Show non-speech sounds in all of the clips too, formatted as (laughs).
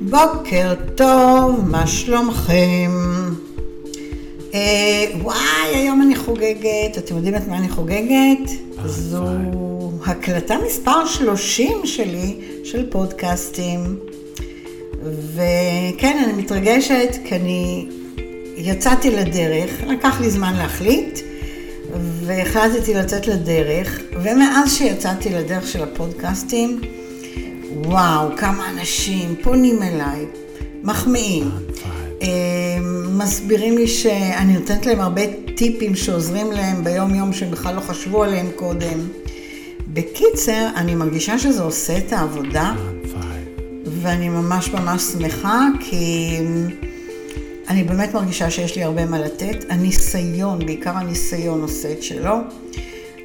בוקר טוב, מה שלומכם? אה, וואי, היום אני חוגגת, אתם יודעים את מה אני חוגגת? זו הקלטה מספר 30 שלי של פודקאסטים. וכן, אני מתרגשת כי אני יצאתי לדרך, לקח לי זמן להחליט, והחלטתי לצאת לדרך, ומאז שיצאתי לדרך של הפודקאסטים, וואו, כמה אנשים פונים אליי, מחמיאים, אה, מסבירים לי שאני נותנת להם הרבה טיפים שעוזרים להם ביום יום שהם בכלל לא חשבו עליהם קודם. בקיצר, אני מרגישה שזה עושה את העבודה, ואני ממש ממש שמחה, כי אני באמת מרגישה שיש לי הרבה מה לתת. הניסיון, בעיקר הניסיון עושה את שלו.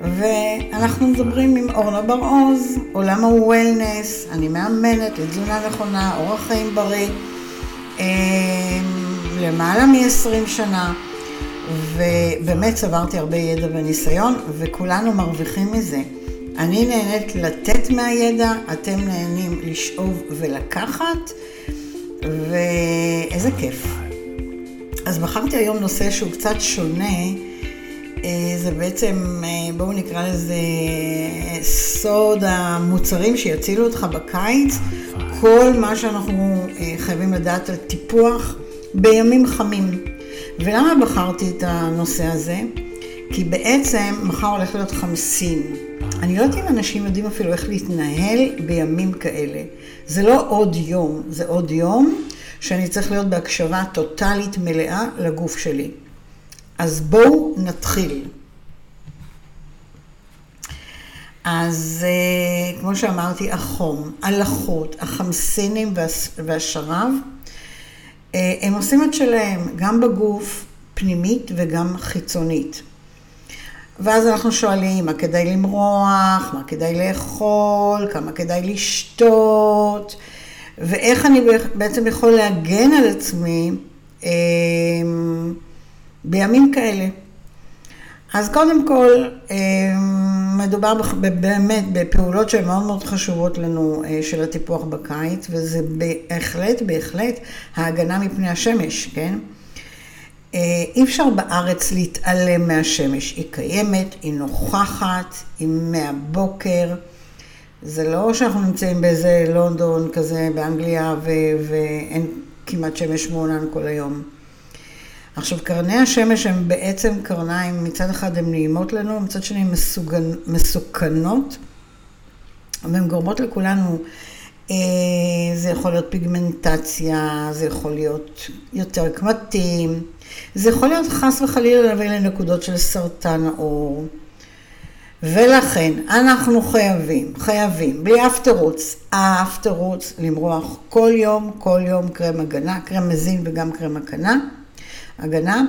ואנחנו מדברים עם אורנה בר-עוז, עולם הוולנס, אני מאמנת לתזונה נכונה, אורח חיים בריא, אמ, למעלה מ-20 שנה, ובאמת צברתי הרבה ידע וניסיון, וכולנו מרוויחים מזה. אני נהנית לתת מהידע, אתם נהנים לשאוב ולקחת, ואיזה כיף. אז בחרתי היום נושא שהוא קצת שונה. אה, זה בעצם, אה, בואו נקרא לזה סוד המוצרים שיצילו אותך בקיץ. כל מה שאנחנו אה, חייבים לדעת על טיפוח בימים חמים. ולמה בחרתי את הנושא הזה? כי בעצם מחר הולך להיות חמסין. אני לא יודעת אם אנשים יודעים אפילו איך להתנהל בימים כאלה. זה לא עוד יום, זה עוד יום שאני צריך להיות בהקשבה טוטאלית מלאה לגוף שלי. אז בואו נתחיל. אז אה, כמו שאמרתי, החום, הלחות, החמסינים והשרב, אה, הם עושים את שלהם גם בגוף, פנימית וגם חיצונית. ואז אנחנו שואלים מה כדאי למרוח, מה כדאי לאכול, כמה כדאי לשתות, ואיך אני בעצם יכול להגן על עצמי אה, בימים כאלה. אז קודם כל, אה, מדובר באמת בפעולות שהן מאוד מאוד חשובות לנו אה, של הטיפוח בקיץ, וזה בהחלט, בהחלט ההגנה מפני השמש, כן? אה, אי אפשר בארץ להתעלם מהשמש. היא קיימת, היא נוכחת, היא מהבוקר. זה לא שאנחנו נמצאים באיזה לונדון כזה באנגליה ואין כמעט שמש מעונן כל היום. עכשיו, קרני השמש הן בעצם קרניים, מצד אחד הן נעימות לנו, מצד שני הן. מסוכנות, והן גורמות לכולנו, אה, זה יכול להיות פיגמנטציה, זה יכול להיות יותר קמטים, זה יכול להיות חס וחלילה להביא לנקודות של סרטן העור. ולכן אנחנו חייבים, חייבים, בלי אף תירוץ, אף תירוץ למרוח כל יום, כל יום קרם הגנה, קרם מזין וגם קרם הגנה. הגנה,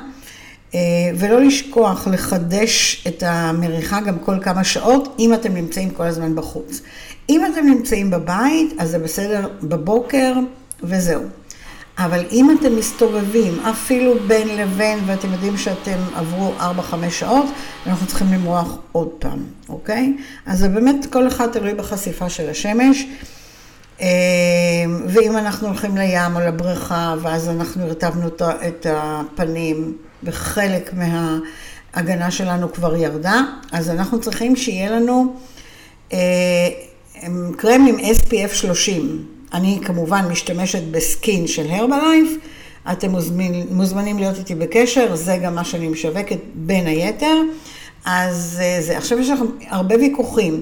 אה, ולא לשכוח לחדש את המריחה גם כל כמה שעות, אם אתם נמצאים כל הזמן בחוץ. אם אתם נמצאים בבית, אז זה בסדר בבוקר, וזהו. אבל אם אתם מסתובבים אפילו בין לבין, ואתם יודעים שאתם עברו 4-5 שעות, אנחנו צריכים למרוח עוד פעם, אוקיי? אז זה באמת כל אחד תלוי בחשיפה של השמש. אמ, ואם אנחנו הולכים לים או לבריכה, ואז אנחנו הרטבנו את הפנים, וחלק מההגנה שלנו כבר ירדה, אז אנחנו צריכים שיהיה לנו אה, קרם עם SPF 30. אני כמובן משתמשת בסקין של הרבלייף, אתם מוזמנים, מוזמנים להיות איתי בקשר, זה גם מה שאני משווקת בין היתר. אז אה, זה, עכשיו יש לכם הרבה ויכוחים.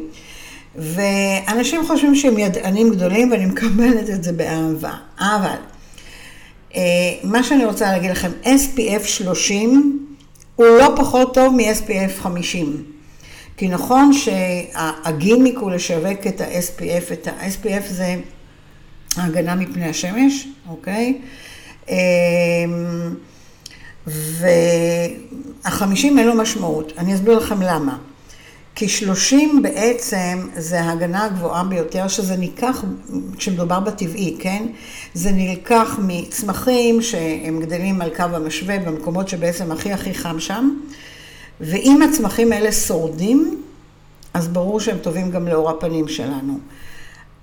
ואנשים חושבים שהם ידענים גדולים, ואני מקבלת את זה באהבה. אבל, אה, מה שאני רוצה להגיד לכם, SPF 30 הוא לא פחות טוב מ-SPF 50. כי נכון שהגימיק הוא לשווק את ה-SPF, את ה-SPF זה הגנה מפני השמש, אוקיי? אה, והחמישים אין לו משמעות. אני אסביר לכם למה. כי 30 בעצם זה ההגנה הגבוהה ביותר, שזה ניקח, כשמדובר בטבעי, כן? זה נלקח מצמחים שהם גדלים על קו המשווה במקומות שבעצם הכי הכי חם שם, ואם הצמחים האלה שורדים, אז ברור שהם טובים גם לאור הפנים שלנו.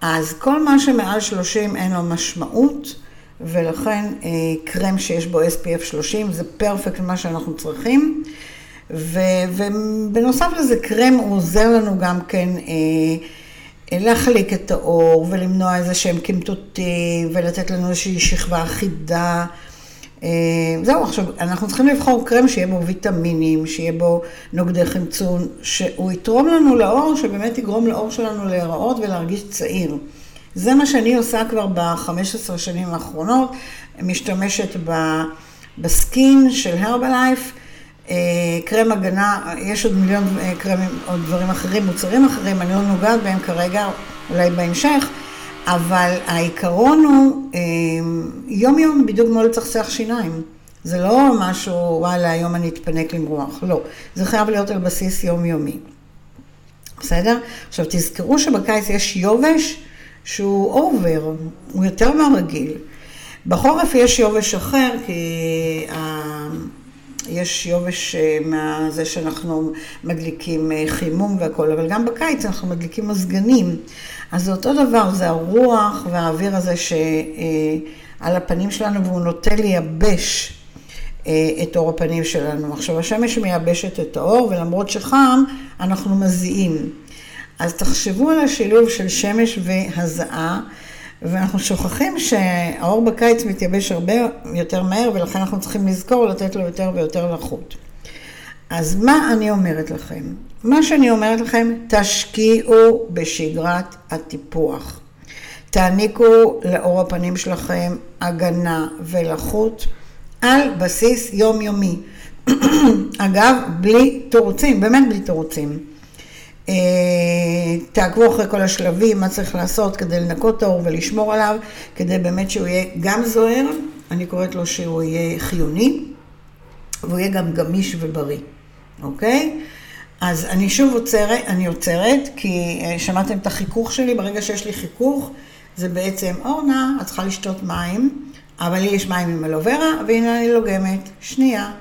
אז כל מה שמעל 30 אין לו משמעות, ולכן אה, קרם שיש בו SPF 30 זה פרפקט מה שאנחנו צריכים. ו, ובנוסף לזה, קרם עוזר לנו גם כן אה, להחליק את האור ולמנוע איזה שהם קמטוטים ולתת לנו איזושהי שכבה אחידה. אה, זהו, עכשיו, אנחנו צריכים לבחור קרם שיהיה בו ויטמינים, שיהיה בו נוגדי חמצון, שהוא יתרום לנו לאור, שבאמת יגרום לאור שלנו להיראות ולהרגיש צעיר. זה מה שאני עושה כבר ב-15 שנים האחרונות, משתמשת בסקין של הרבלייף, אה, קרם הגנה, יש עוד מיליון אה, קרמים, עוד דברים אחרים, מוצרים אחרים, אני לא נוגעת בהם כרגע, אולי בהמשך. אבל העיקרון הוא אה, יום יום בדיוק כמו לצחצח שיניים. זה לא משהו, וואלה, היום אני אתפנק למרוח, לא. זה חייב להיות על בסיס יומיומי. בסדר? עכשיו תזכרו שבקיץ יש יובש שהוא אובר, הוא יותר מהרגיל. בחורף יש יובש אחר, כי יש יובש אה, מזה שאנחנו מדליקים אה, חימום והכול, אבל גם בקיץ אנחנו מדליקים מזגנים. אז זה אותו דבר, זה הרוח והאוויר הזה שעל אה, הפנים שלנו והוא נוטה לייבש את אור הפנים שלנו. עכשיו, השמש מייבשת את האור, ולמרות שחם, אנחנו מזיעים. אז תחשבו על השילוב של שמש והזעה. ואנחנו שוכחים שהאור בקיץ מתייבש הרבה יותר מהר, ולכן אנחנו צריכים לזכור לתת לו יותר ויותר לחות. אז מה אני אומרת לכם? מה שאני אומרת לכם, תשקיעו בשגרת הטיפוח. תעניקו לאור הפנים שלכם הגנה ולחות על בסיס יומיומי. (clears throat) אגב, בלי תירוצים, באמת בלי תירוצים. אה, תעקבו אחרי כל השלבים, מה צריך לעשות כדי לנקות את האור ולשמור עליו, כדי באמת שהוא יהיה גם זוהר, אני קוראת לו שהוא יהיה חיוני, והוא יהיה גם גמיש ובריא, אוקיי? אז אני שוב עוצרת, אני עוצרת, כי אה, שמעתם את החיכוך שלי, ברגע שיש לי חיכוך, זה בעצם, אורנה, את צריכה לשתות מים, אבל לי יש מים עם אלוברה, והנה אני לוגמת. שנייה.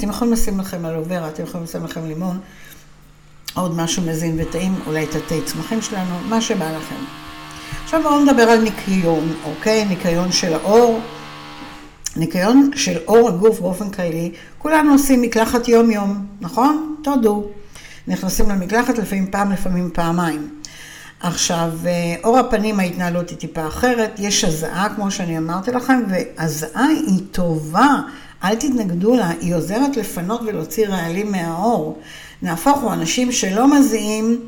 אתם יכולים לשים לכם אלוברה, אתם יכולים לשים לכם לימון, עוד משהו מזין וטעים, אולי את התה צמחים שלנו, מה שבא לכם. עכשיו בואו נדבר על ניקיון, אוקיי? ניקיון של האור. ניקיון של אור הגוף באופן כללי, כולנו עושים מקלחת יום-יום, נכון? תודו. נכנסים למקלחת לפעמים פעם, לפעמים פעמיים. עכשיו, אה, אור הפנים ההתנהלות היא טיפה אחרת, יש הזעה, כמו שאני אמרתי לכם, והזעה היא טובה אל תתנגדו לה, היא עוזרת לפנות ולהוציא רעלים מהאור. נהפוך הוא, אנשים שלא מזיעים,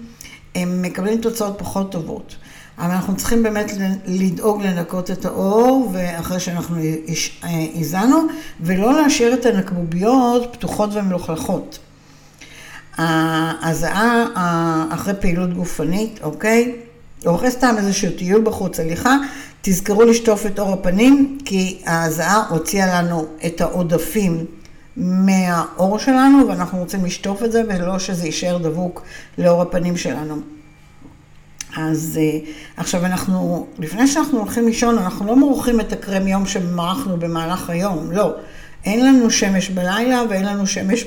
הם מקבלים תוצאות פחות טובות. אבל אנחנו צריכים באמת לדאוג לנקות את האור, ואחרי שאנחנו הזענו, ולא להשאיר את הנקבוביות פתוחות ומלוכלכות. ההזעה אחרי פעילות גופנית, אוקיי? או אחרי סתם איזשהו טיול בחוץ, הליכה, תזכרו לשטוף את אור הפנים, כי ההזעה הוציאה לנו את העודפים מהאור שלנו, ואנחנו רוצים לשטוף את זה, ולא שזה יישאר דבוק לאור הפנים שלנו. אז אה, עכשיו אנחנו, לפני שאנחנו הולכים לישון, אנחנו לא מורחים את הקרם יום שמרחנו במהלך היום, לא. אין לנו שמש בלילה ואין לנו שמש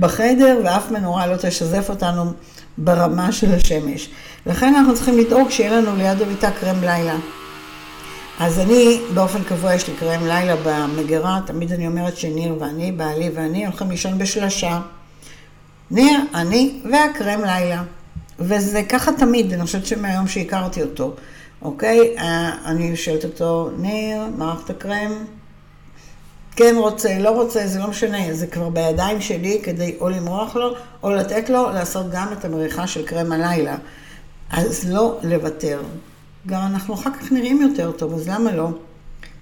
בחדר, ואף מנורה לא תשזף אותנו ברמה של השמש. לכן אנחנו צריכים לדאוג שיהיה לנו ליד המיטה קרם לילה. אז אני, באופן קבוע, יש לי קרם לילה במגירה, תמיד אני אומרת שניר ואני, בעלי ואני, הולכים לישון בשלשה. ניר, אני והקרם לילה. וזה ככה תמיד, אני חושבת שמהיום שהכרתי אותו, אוקיי? אה, אני שואלת אותו, ניר, מערכת הקרם? כן רוצה, לא רוצה, זה לא משנה, זה כבר בידיים שלי כדי או למרוח לו, או לתת לו לעשות גם את המריחה של קרם הלילה. אז לא לוותר. גם אנחנו אחר כך נראים יותר טוב, אז למה לא?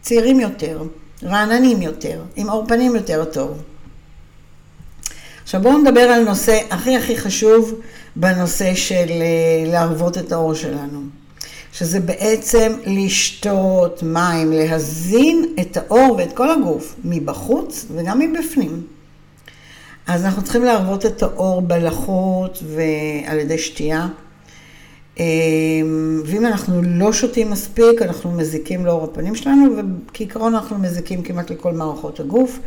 צעירים יותר, רעננים יותר, עם עור פנים יותר טוב. עכשיו בואו נדבר על נושא הכי הכי חשוב בנושא של אה, להרוות את העור שלנו. שזה בעצם לשתות מים, להזין את העור ואת כל הגוף, מבחוץ וגם מבפנים. אז אנחנו צריכים להרוות את העור בלחות ועל ידי שתייה. אמ, ואם אנחנו לא שותים מספיק, אנחנו מזיקים לאור הפנים שלנו, וכעיקרון אנחנו מזיקים כמעט לכל מערכות הגוף.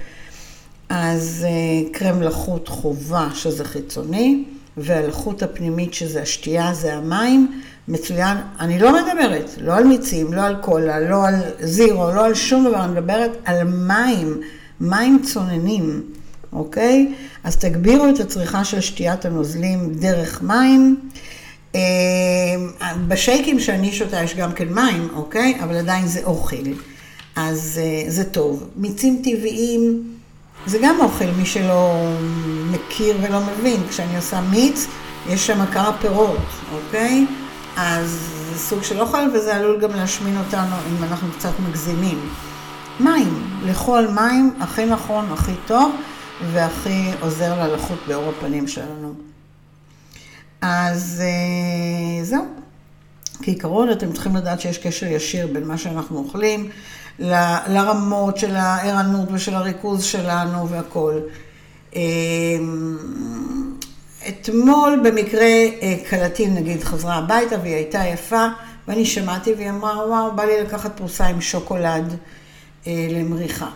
אז אה, קרם לחות חובה, שזה חיצוני, ועל החוט הפנימית שזה השתייה, זה המים, מצוין. אני לא מדברת, לא על מיצים, לא על קולה, לא על זירו, לא על שום דבר, אני מדברת על מים, מים צוננים, אוקיי? אז תגבירו את הצריכה של שתיית הנוזלים דרך מים. אה, בשייקים שאני שותה יש גם כן מים, אוקיי? אבל עדיין זה אוכל, אז אה, זה טוב. מיצים טבעיים זה גם אוכל, מי שלא מכיר ולא מבין. כשאני עושה מיץ, יש שם כמה פירות, אוקיי? אז זה סוג של אוכל וזה עלול גם להשמין אותנו אם אנחנו קצת מגזימים. מים, לאכול מים הכי נכון, הכי טוב והכי עוזר ללחות באור הפנים שלנו. אז אה, זהו. כעיקרון אתם צריכים לדעת שיש קשר ישיר בין מה שאנחנו אוכלים לרמות של הערנות ושל הריכוז שלנו והכול. אה, אתמול במקרה אה, כלתי נגיד חזרה הביתה והיא הייתה יפה ואני שמעתי והיא אמרה וואו בא לי לקחת פרוסה עם שוקולד למריחה.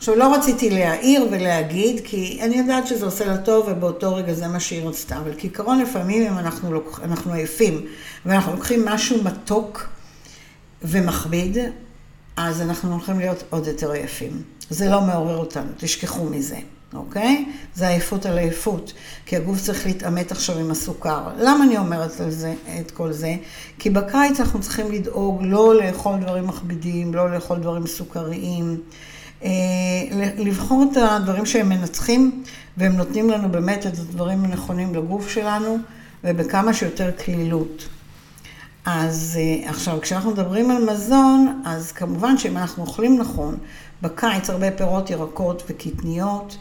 עכשיו, לא רציתי להעיר ולהגיד, כי אני יודעת שזה עושה לה טוב, ובאותו רגע זה מה שהיא רצתה. אבל כעיקרון, לפעמים אם אנחנו, לוק... אנחנו עייפים, ואנחנו לוקחים משהו מתוק ומכביד, אז אנחנו הולכים להיות עוד יותר עייפים. זה לא מעורר אותנו, תשכחו מזה, אוקיי? זה עייפות על עייפות, כי הגוף צריך להתעמת עכשיו עם הסוכר. למה אני אומרת על זה, את כל זה? כי בקיץ אנחנו צריכים לדאוג לא לאכול דברים מכבידים, לא לאכול דברים סוכריים. אה, לבחור את הדברים שהם מנצחים, והם נותנים לנו באמת את הדברים הנכונים לגוף שלנו, ובכמה שיותר קלילות. אז אה, עכשיו, כשאנחנו מדברים על מזון, אז כמובן שאם אנחנו אוכלים נכון, בקיץ הרבה פירות, ירקות וקטניות,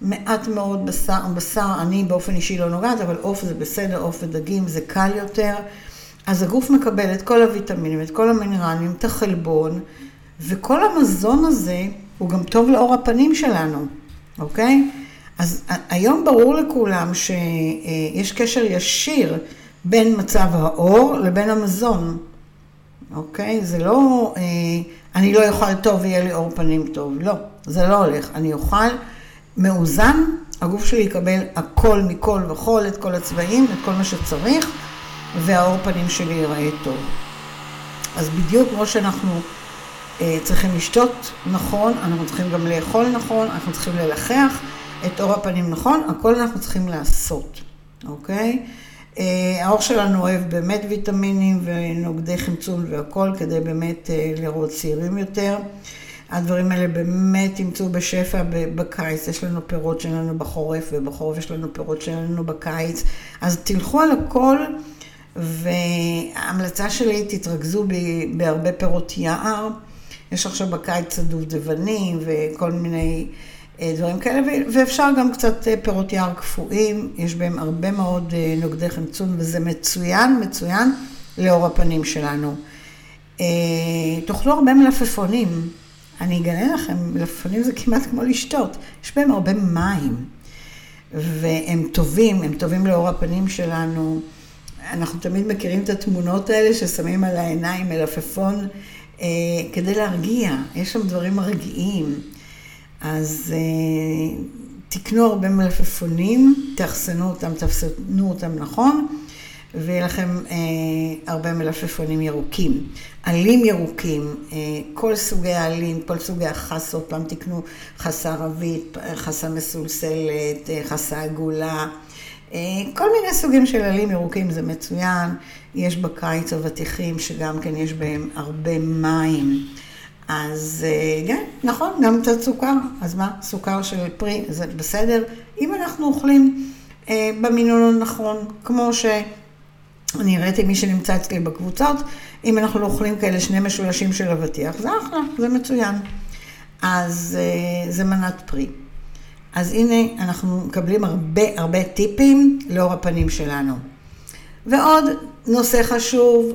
מעט מאוד בשר, בשר, אני באופן אישי לא נוגעת, אבל עוף זה בסדר, עוף ודגים זה קל יותר. אז הגוף מקבל את כל הוויטמינים, את כל המינרלים, את החלבון, וכל המזון הזה הוא גם טוב לאור הפנים שלנו, אוקיי? אז היום ברור לכולם שיש קשר ישיר בין מצב האור לבין המזון, אוקיי? זה לא, אה, אני לא אוכל טוב ויהיה לי אור פנים טוב, לא, זה לא הולך. אני אוכל מאוזן, הגוף שלי יקבל הכל מכל וכל, את כל הצבעים, את כל מה שצריך, והאור פנים שלי ייראה טוב. אז בדיוק כמו שאנחנו צריכים לשתות נכון, אנחנו צריכים גם לאכול נכון, אנחנו צריכים ללחח את אור הפנים נכון, הכל אנחנו צריכים לעשות, אוקיי? אה, האור שלנו אוהב באמת ויטמינים ונוגדי חמצון והכל כדי באמת אה, לראות צעירים יותר. הדברים האלה באמת ימצאו בשפע בקיץ, יש לנו פירות שלנו בחורף ובחורף יש לנו פירות שלנו בקיץ, אז תלכו על הכל וההמלצה שלי, תתרכזו בהרבה פירות יער. יש עכשיו בקיץ הדובדבנים וכל מיני אה, דברים כאלה, ואפשר גם קצת אה, פירות יער קפואים, יש בהם הרבה מאוד אה, נוגדי חמצון, וזה מצוין, מצוין לאור הפנים שלנו. תאכלו הרבה מלפפונים. אני אגלה לכם, מלפפונים זה כמעט כמו לשתות, יש בהם הרבה מים, והם טובים, הם טובים לאור הפנים שלנו. אנחנו תמיד מכירים את התמונות האלה ששמים על העיניים מלפפון אה, כדי להרגיע, יש שם דברים מרגיעים. אז אה, תקנו הרבה מלפפונים, תאחסנו אותם, תאחסנו אותם נכון, ויהיה לכם אה, הרבה מלפפונים ירוקים. עלים ירוקים, אה, כל סוגי העלים, כל סוגי החסות, פעם תקנו חסה ערבית, חסה מסולסלת, אה, חסה עגולה. כל מיני סוגים של עלים ירוקים זה מצוין. יש בקיץ אבטיחים שגם כן יש בהם הרבה מים. אז אה, כן, נכון, גם קצת סוכר. אז מה, סוכר של פרי, זה בסדר. אם אנחנו אוכלים אה, במינון הנכון, כמו שאני הראיתי מי שנמצא אצלי בקבוצות, אם אנחנו לא אוכלים כאלה שני משולשים של אבטיח, זה אחלה, זה מצוין. אז אה, זה מנת פרי. אז הנה, אנחנו מקבלים הרבה הרבה טיפים לאור הפנים שלנו. ועוד נושא חשוב,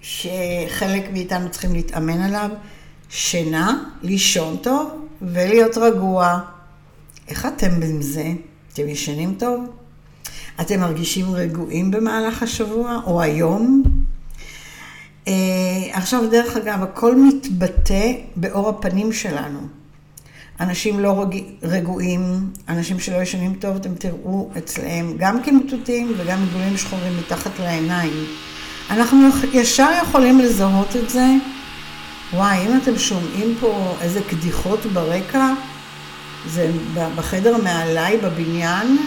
שחלק מאיתנו צריכים להתאמן עליו, שינה, לישון טוב ולהיות רגוע. איך אתם עם זה? אתם ישנים טוב? אתם מרגישים רגועים במהלך השבוע או היום? Uh, עכשיו, דרך אגב, הכל מתבטא באור הפנים שלנו. אנשים לא רג... רגועים, אנשים שלא ישנים טוב, אתם תראו אצלם גם קמטוטים וגם עיגולים שחורים מתחת לעיניים. אנחנו ישר יכולים לזהות את זה. וואי, אם אתם שומעים פה איזה קדיחות ברקע, זה בחדר מעליי בבניין,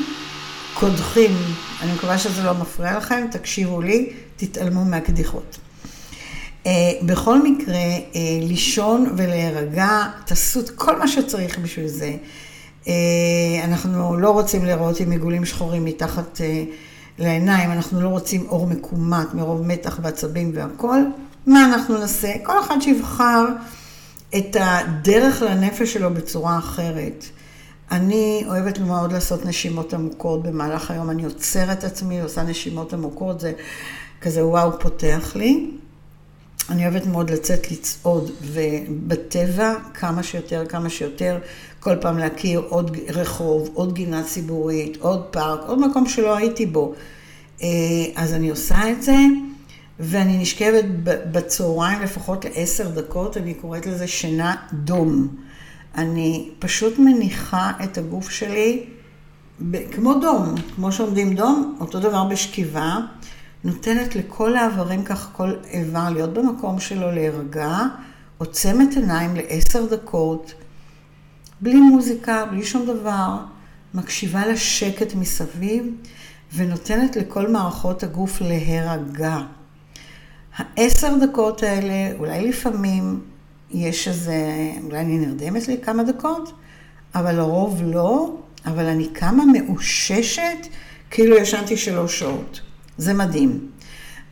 קודחים. אני מקווה שזה לא מפריע לכם, תקשיבו לי, תתעלמו מהקדיחות. Uh, בכל מקרה, uh, לישון ולהירגע, תעשו את כל מה שצריך בשביל זה. Uh, אנחנו לא רוצים לראות עם עיגולים שחורים מתחת לעיניים, אנחנו לא רוצים אור מקומט מרוב מתח ועצבים והכול. מה אנחנו נעשה? כל אחד שיבחר את הדרך לנפש שלו בצורה אחרת. אני אוהבת מאוד לעשות נשימות עמוקות במהלך היום, אני עוצרת עצמי, עושה נשימות עמוקות, זה כזה וואו פותח לי. אני אוהבת מאוד לצאת לצעוד, ובטבע כמה שיותר, כמה שיותר, כל פעם להכיר עוד רחוב, עוד גינה ציבורית, עוד פארק, עוד מקום שלא הייתי בו. אה, אז אני עושה את זה, ואני נשכבת בצהריים לפחות לעשר דקות, אני קוראת לזה שינה דום. אני פשוט מניחה את הגוף שלי כמו דום, כמו שעומדים דום, אותו דבר בשכיבה. נותנת לכל האיברים ככה, כל איבר להיות במקום שלו להירגע, עוצמת עיניים לעשר דקות, בלי מוזיקה, בלי שום דבר, מקשיבה לשקט מסביב ונותנת לכל מערכות הגוף להירגע. העשר דקות האלה, אולי לפעמים יש איזה, אולי אני נרדמת לי כמה דקות, אבל לרוב לא, אבל אני קמה מאוששת כאילו ישנתי שלוש שעות. זה מדהים.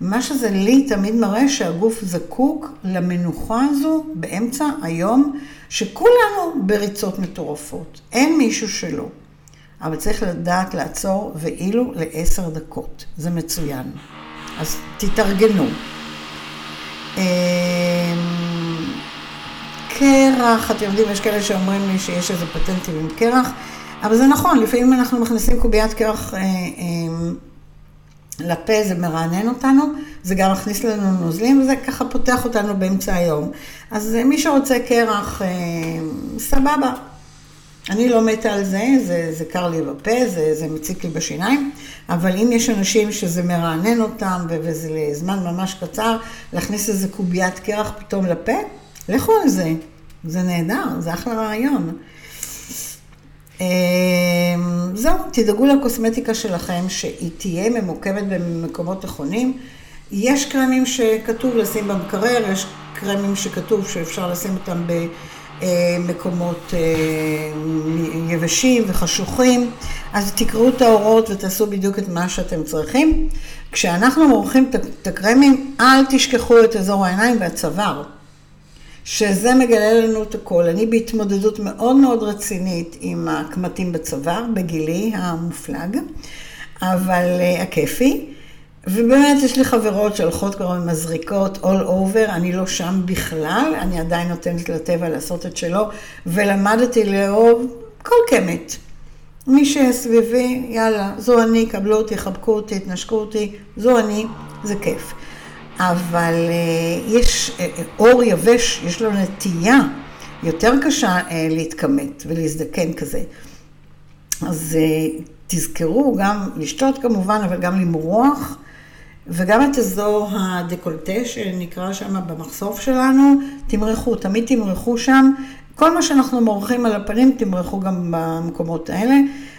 מה שזה לי תמיד מראה שהגוף זקוק למנוחה הזו באמצע היום, שכולנו בריצות מטורפות. אין מישהו שלא. אבל צריך לדעת לעצור ואילו לעשר דקות. זה מצוין. אז תתארגנו. אמ, קרח, אתם יודעים, יש כאלה שאומרים לי שיש איזה פטנטים עם קרח, אבל זה נכון, לפעמים אנחנו מכניסים קוביית קרח אה, אה, לפה, זה מרענן אותנו, זה גם מכניס לנו נוזלים, וזה ככה פותח אותנו באמצע היום. אז מי שרוצה קרח, אה, סבבה. אני לא מתה על זה, זה, זה קר לי בפה, זה, זה מציק לי בשיניים, אבל אם יש אנשים שזה מרענן אותם, וזה לזמן ממש קצר, להכניס איזה קוביית קרח פתאום לפה, לכו על זה. זה נהדר, זה אחלה רעיון. אמ, זהו, תדאגו לקוסמטיקה שלכם, שהיא תהיה ממוקמת במקומות נכונים. יש קרמים שכתוב לשים במקרר, יש קרמים שכתוב שאפשר לשים אותם במקומות אה, יבשים וחשוכים. אז תקראו את ההוראות ותעשו בדיוק את מה שאתם צריכים. כשאנחנו מורחים את הקרמים, אל תשכחו את אזור העיניים והצוואר. שזה מגלה לנו את הכל. אני בהתמודדות מאוד מאוד רצינית עם הקמטים בצוואר, בגילי המופלג, אבל uh, הכיפי. ובאמת יש לי חברות שהולכות כבר עם מזריקות all over, אני לא שם בכלל, אני עדיין נותנת לטבע לעשות את שלו, ולמדתי לאהוב כל קמת. מי שסביבי, יאללה, זו אני, קבלו אותי, חבקו אותי, תנשקו אותי, זו אני, זה כיף. אבל אה, יש אה, אה, אור יבש, יש לו נטייה יותר קשה להתכמת ולהזדקן כזה. אז תזכרו גם לשתות כמובן, אבל גם למרוח, וגם את אזור הדקולטה שנקרא שם במחשוף שלנו, תמרחו, תמיד תמרחו שם. כל מה שאנחנו מורחים על הפנים, תמרחו גם במקומות האלה.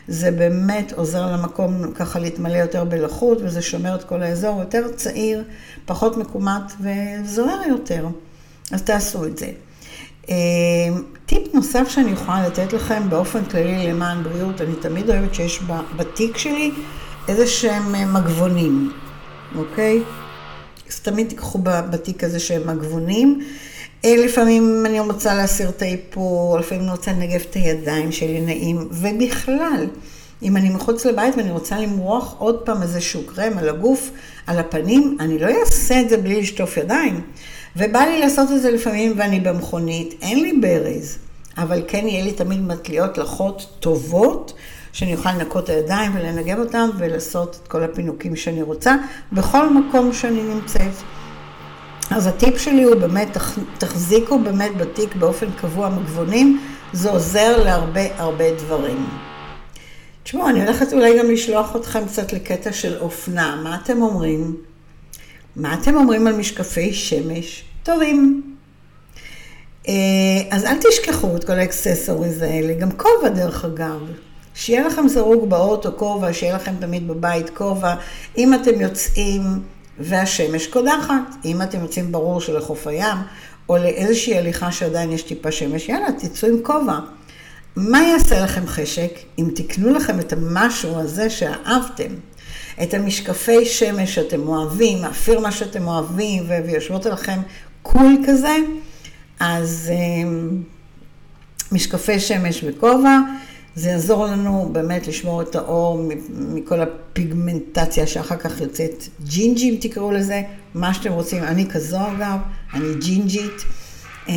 זה באמת עוזר למקום ככה להתמלא יותר בלחות, וזה שומר את כל האזור יותר צעיר, פחות מקומט וזוהר יותר. אז תעשו את זה. אה, טיפ נוסף שאני יכולה לתת לכם באופן כללי למען בריאות, אני תמיד אוהבת שיש בתיק שלי איזה שהם אה, מגבונים, אוקיי? אז תמיד תיקחו בתיק הזה שהם מגבונים. אה, לפעמים אני רוצה להסיר את האיפור, לפעמים אני רוצה לנגב את הידיים שלי נעים, ובכלל, אם אני מחוץ לבית ואני רוצה למרוח עוד פעם איזשהו קרם על הגוף, על הפנים, אני לא אעשה את זה בלי לשטוף ידיים. ובא לי לעשות את זה לפעמים ואני במכונית, אין לי ברז, אבל כן יהיה לי תמיד מטליות לחות טובות, שאני אוכל לנקות את הידיים ולנגב אותם ולעשות את כל הפינוקים שאני רוצה, בכל מקום שאני נמצאת. אז הטיפ שלי הוא באמת, תחזיקו באמת בתיק באופן קבוע מגבונים, זה עוזר להרבה הרבה דברים. תשמעו, אני הולכת אולי גם לשלוח אתכם קצת לקטע של אופנה. מה אתם אומרים? מה אתם אומרים על משקפי שמש? טובים. אה, אז אל תשכחו את כל האקססוריז האלה, גם כובע דרך אגב. שיהיה לכם זרוג באוטו כובע, שיהיה לכם תמיד בבית כובע. אם אתם יוצאים והשמש קודחת, אם אתם יוצאים ברור שלחוף הים, או לאיזושהי הליכה שעדיין יש טיפה שמש, יאללה, תצאו עם כובע. מה יעשה לכם חשק אם תקנו לכם את המשהו הזה שאהבתם? את המשקפי שמש שאתם אוהבים, הפירמה שאתם אוהבים, ויושבות עליכם קול כזה, אז אמ, משקפי שמש וכובע, זה יעזור לנו באמת לשמור את האור מכל הפיגמנטציה שאחר כך יוצאת ג'ינג'י, אם תקראו לזה, מה שאתם רוצים. אני כזו אגב, אני ג'ינג'ית. אה,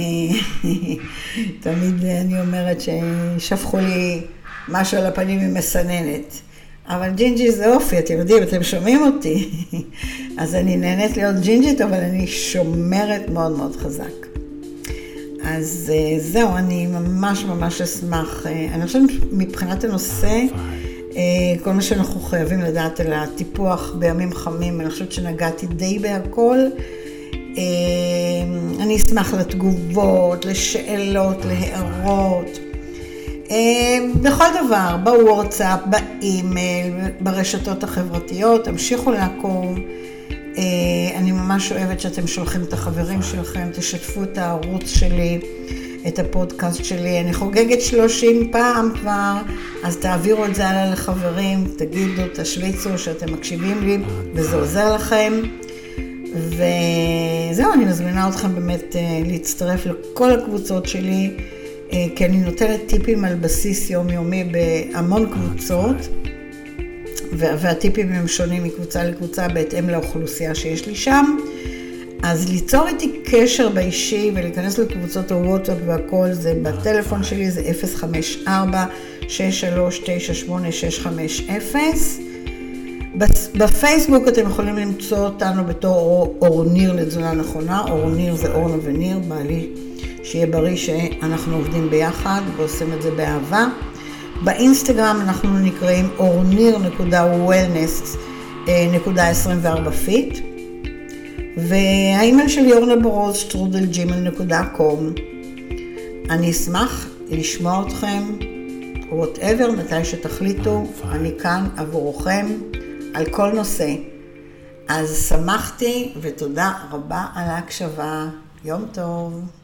(laughs) תמיד אני אומרת ששפכו לי משהו על הפנים עם מסננת. אבל ג'ינג'י זה אופי, אתם יודעים, אתם שומעים אותי. (laughs) אז אני נהנית להיות ג'ינג'ית, אבל אני שומרת מאוד מאוד חזק. אז אה, זהו, אני ממש ממש אשמח. אה, אני חושבת מבחינת הנושא, כל מה שאנחנו חייבים לדעת על הטיפוח בימים חמים, אני חושבת שנגעתי די בהכל. אני אשמח לתגובות, לשאלות, להערות. בכל דבר, בוואטסאפ, באימייל, ברשתות החברתיות, תמשיכו לעקוב. אה, אני ממש אוהבת שאתם שולחים את החברים שלכם, תשתפו את הערוץ שלי, את הפודקאסט שלי. אני חוגגת 30 פעם כבר, אז תעבירו את זה הלאה לחברים, תגידו, תשוויצו שאתם מקשיבים לי, וזה עוזר לכם. וזהו, אני מזמינה אתכם באמת אה, להצטרף לכל הקבוצות שלי, אה, כי אני נותנת טיפים על בסיס יומיומי בהמון קבוצות, והטיפים הם שונים מקבוצה לקבוצה בהתאם לאוכלוסייה שיש לי שם. אז ליצור איתי קשר באישי ולהיכנס לקבוצות הוואטסאפ והכל, זה בטלפון שלי, זה 054 639 650 בפייסבוק אתם יכולים למצוא אותנו בתור אורניר לתזונה נכונה, אורניר זה אורנה וניר, בעלי שיהיה בריא שאנחנו עובדים ביחד ועושים את זה באהבה. באינסטגרם אנחנו נקראים אורניר.וולנס.24 פיט והאימייל שלי אורנה ברוז שטרודל ג'ימל נקודה קום. אני אשמח לשמוע אתכם, וואטאבר, מתי שתחליטו, אני כאן עבורכם. על כל נושא. אז שמחתי ותודה רבה על ההקשבה. יום טוב.